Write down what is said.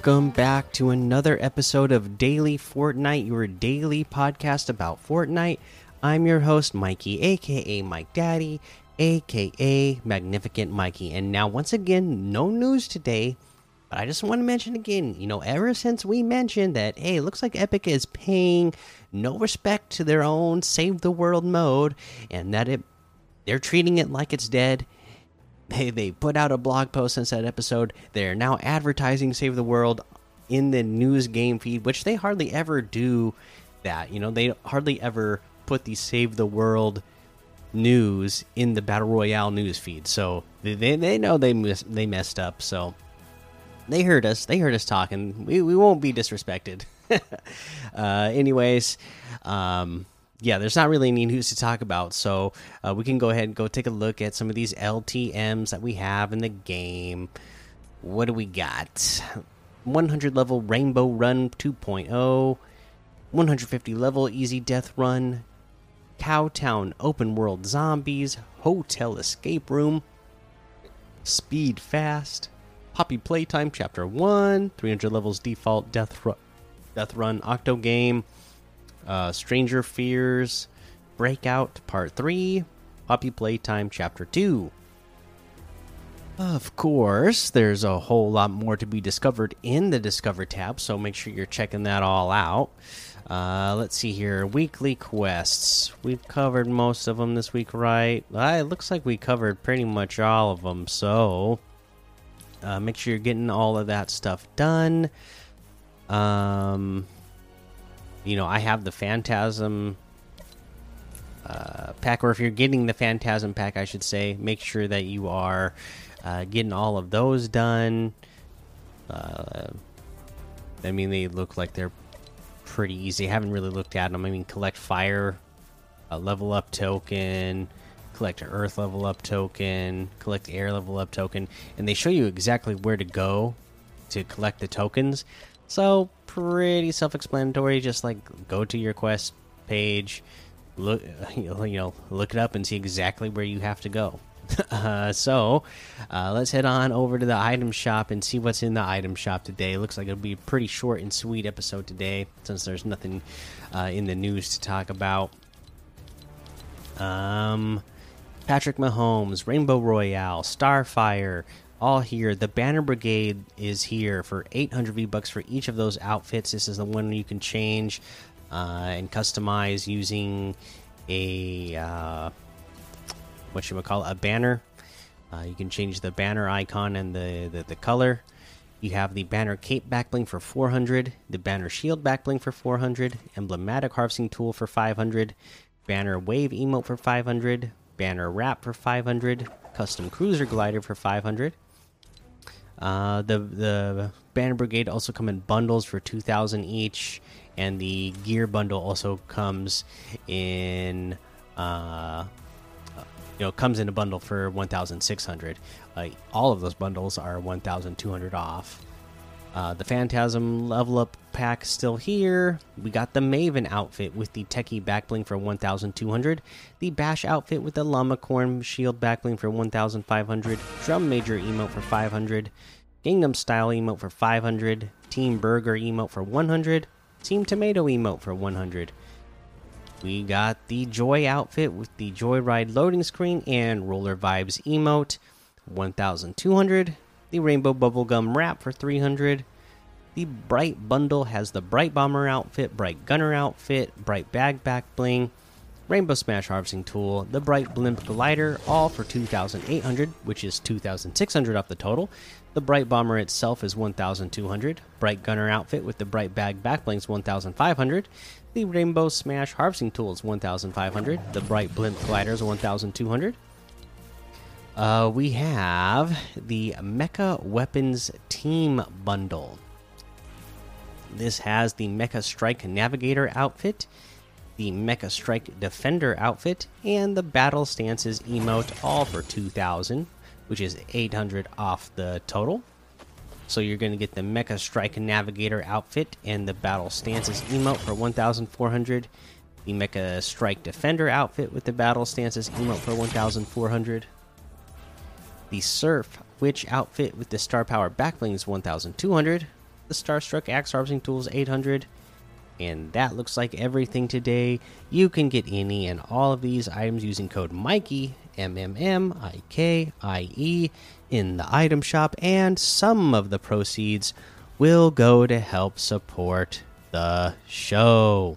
Welcome back to another episode of Daily Fortnite, your daily podcast about Fortnite. I'm your host, Mikey, aka Mike Daddy, aka Magnificent Mikey. And now, once again, no news today, but I just want to mention again you know, ever since we mentioned that, hey, it looks like Epic is paying no respect to their own Save the World mode and that it they're treating it like it's dead they they put out a blog post since that episode. They're now advertising Save the World in the news game feed, which they hardly ever do. That you know they hardly ever put the Save the World news in the Battle Royale news feed. So they they know they miss, they messed up. So they heard us. They heard us talking. We we won't be disrespected. uh, anyways, um, yeah, there's not really any news to talk about, so uh, we can go ahead and go take a look at some of these LTM's that we have in the game. What do we got? 100 level Rainbow Run 2.0, 150 level Easy Death Run, Cowtown Open World Zombies, Hotel Escape Room, Speed Fast, Poppy Playtime Chapter 1, 300 levels Default Death, Ru Death Run Octo Game uh, Stranger Fears, Breakout Part 3, Poppy Playtime Chapter 2. Of course, there's a whole lot more to be discovered in the Discover tab, so make sure you're checking that all out. Uh, let's see here. Weekly quests. We've covered most of them this week, right? Uh, it looks like we covered pretty much all of them, so uh, make sure you're getting all of that stuff done. Um, you know, I have the Phantasm uh, pack, or if you're getting the Phantasm pack, I should say, make sure that you are uh, getting all of those done. Uh, I mean, they look like they're pretty easy. I haven't really looked at them. I mean, collect fire, level up token, collect earth level up token, collect air level up token, and they show you exactly where to go to collect the tokens. So pretty self-explanatory. Just like go to your quest page, look, you know, look it up and see exactly where you have to go. uh, so uh, let's head on over to the item shop and see what's in the item shop today. Looks like it'll be a pretty short and sweet episode today, since there's nothing uh, in the news to talk about. Um, Patrick Mahomes, Rainbow Royale, Starfire, all here. The Banner Brigade is here for 800 V bucks for each of those outfits. This is the one you can change uh, and customize using a uh, what should we call it? A banner. Uh, you can change the banner icon and the, the, the color. You have the banner cape backbling for 400, the banner shield backbling for 400, emblematic harvesting tool for 500, banner wave emote for 500, banner wrap for 500, custom cruiser glider for 500 uh, the the banner brigade also come in bundles for two thousand each, and the gear bundle also comes in. Uh, you know, comes in a bundle for one thousand six hundred. Uh, all of those bundles are one thousand two hundred off. Uh, the Phantasm level up pack still here. We got the Maven outfit with the Techie backbling for 1,200. The Bash outfit with the Llama Corn shield backbling for 1,500. Drum Major emote for 500. Gangnam Style emote for 500. Team Burger emote for 100. Team Tomato emote for 100. We got the Joy outfit with the Joyride loading screen and Roller Vibes emote 1,200 the Rainbow Bubblegum Wrap for 300. The Bright Bundle has the Bright Bomber outfit, Bright Gunner outfit, Bright Bag Back Bling, Rainbow Smash Harvesting Tool, the Bright Blimp Glider, all for 2,800, which is 2,600 off the total. The Bright Bomber itself is 1,200. Bright Gunner outfit with the Bright Bag Back Bling is 1,500. The Rainbow Smash Harvesting Tool is 1,500. The Bright Blimp Glider is 1,200. Uh, we have the Mecha Weapons Team Bundle. This has the Mecha Strike Navigator outfit, the Mecha Strike Defender outfit, and the Battle Stances emote, all for 2,000, which is 800 off the total. So you're going to get the Mecha Strike Navigator outfit and the Battle Stances emote for 1,400. The Mecha Strike Defender outfit with the Battle Stances emote for 1,400 the Surf Witch outfit with the Star Power backbling is 1,200. the Starstruck Axe Harvesting Tools 800. And that looks like everything today. You can get any and all of these items using code Mikey, M M M I K I E, in the item shop, and some of the proceeds will go to help support the show.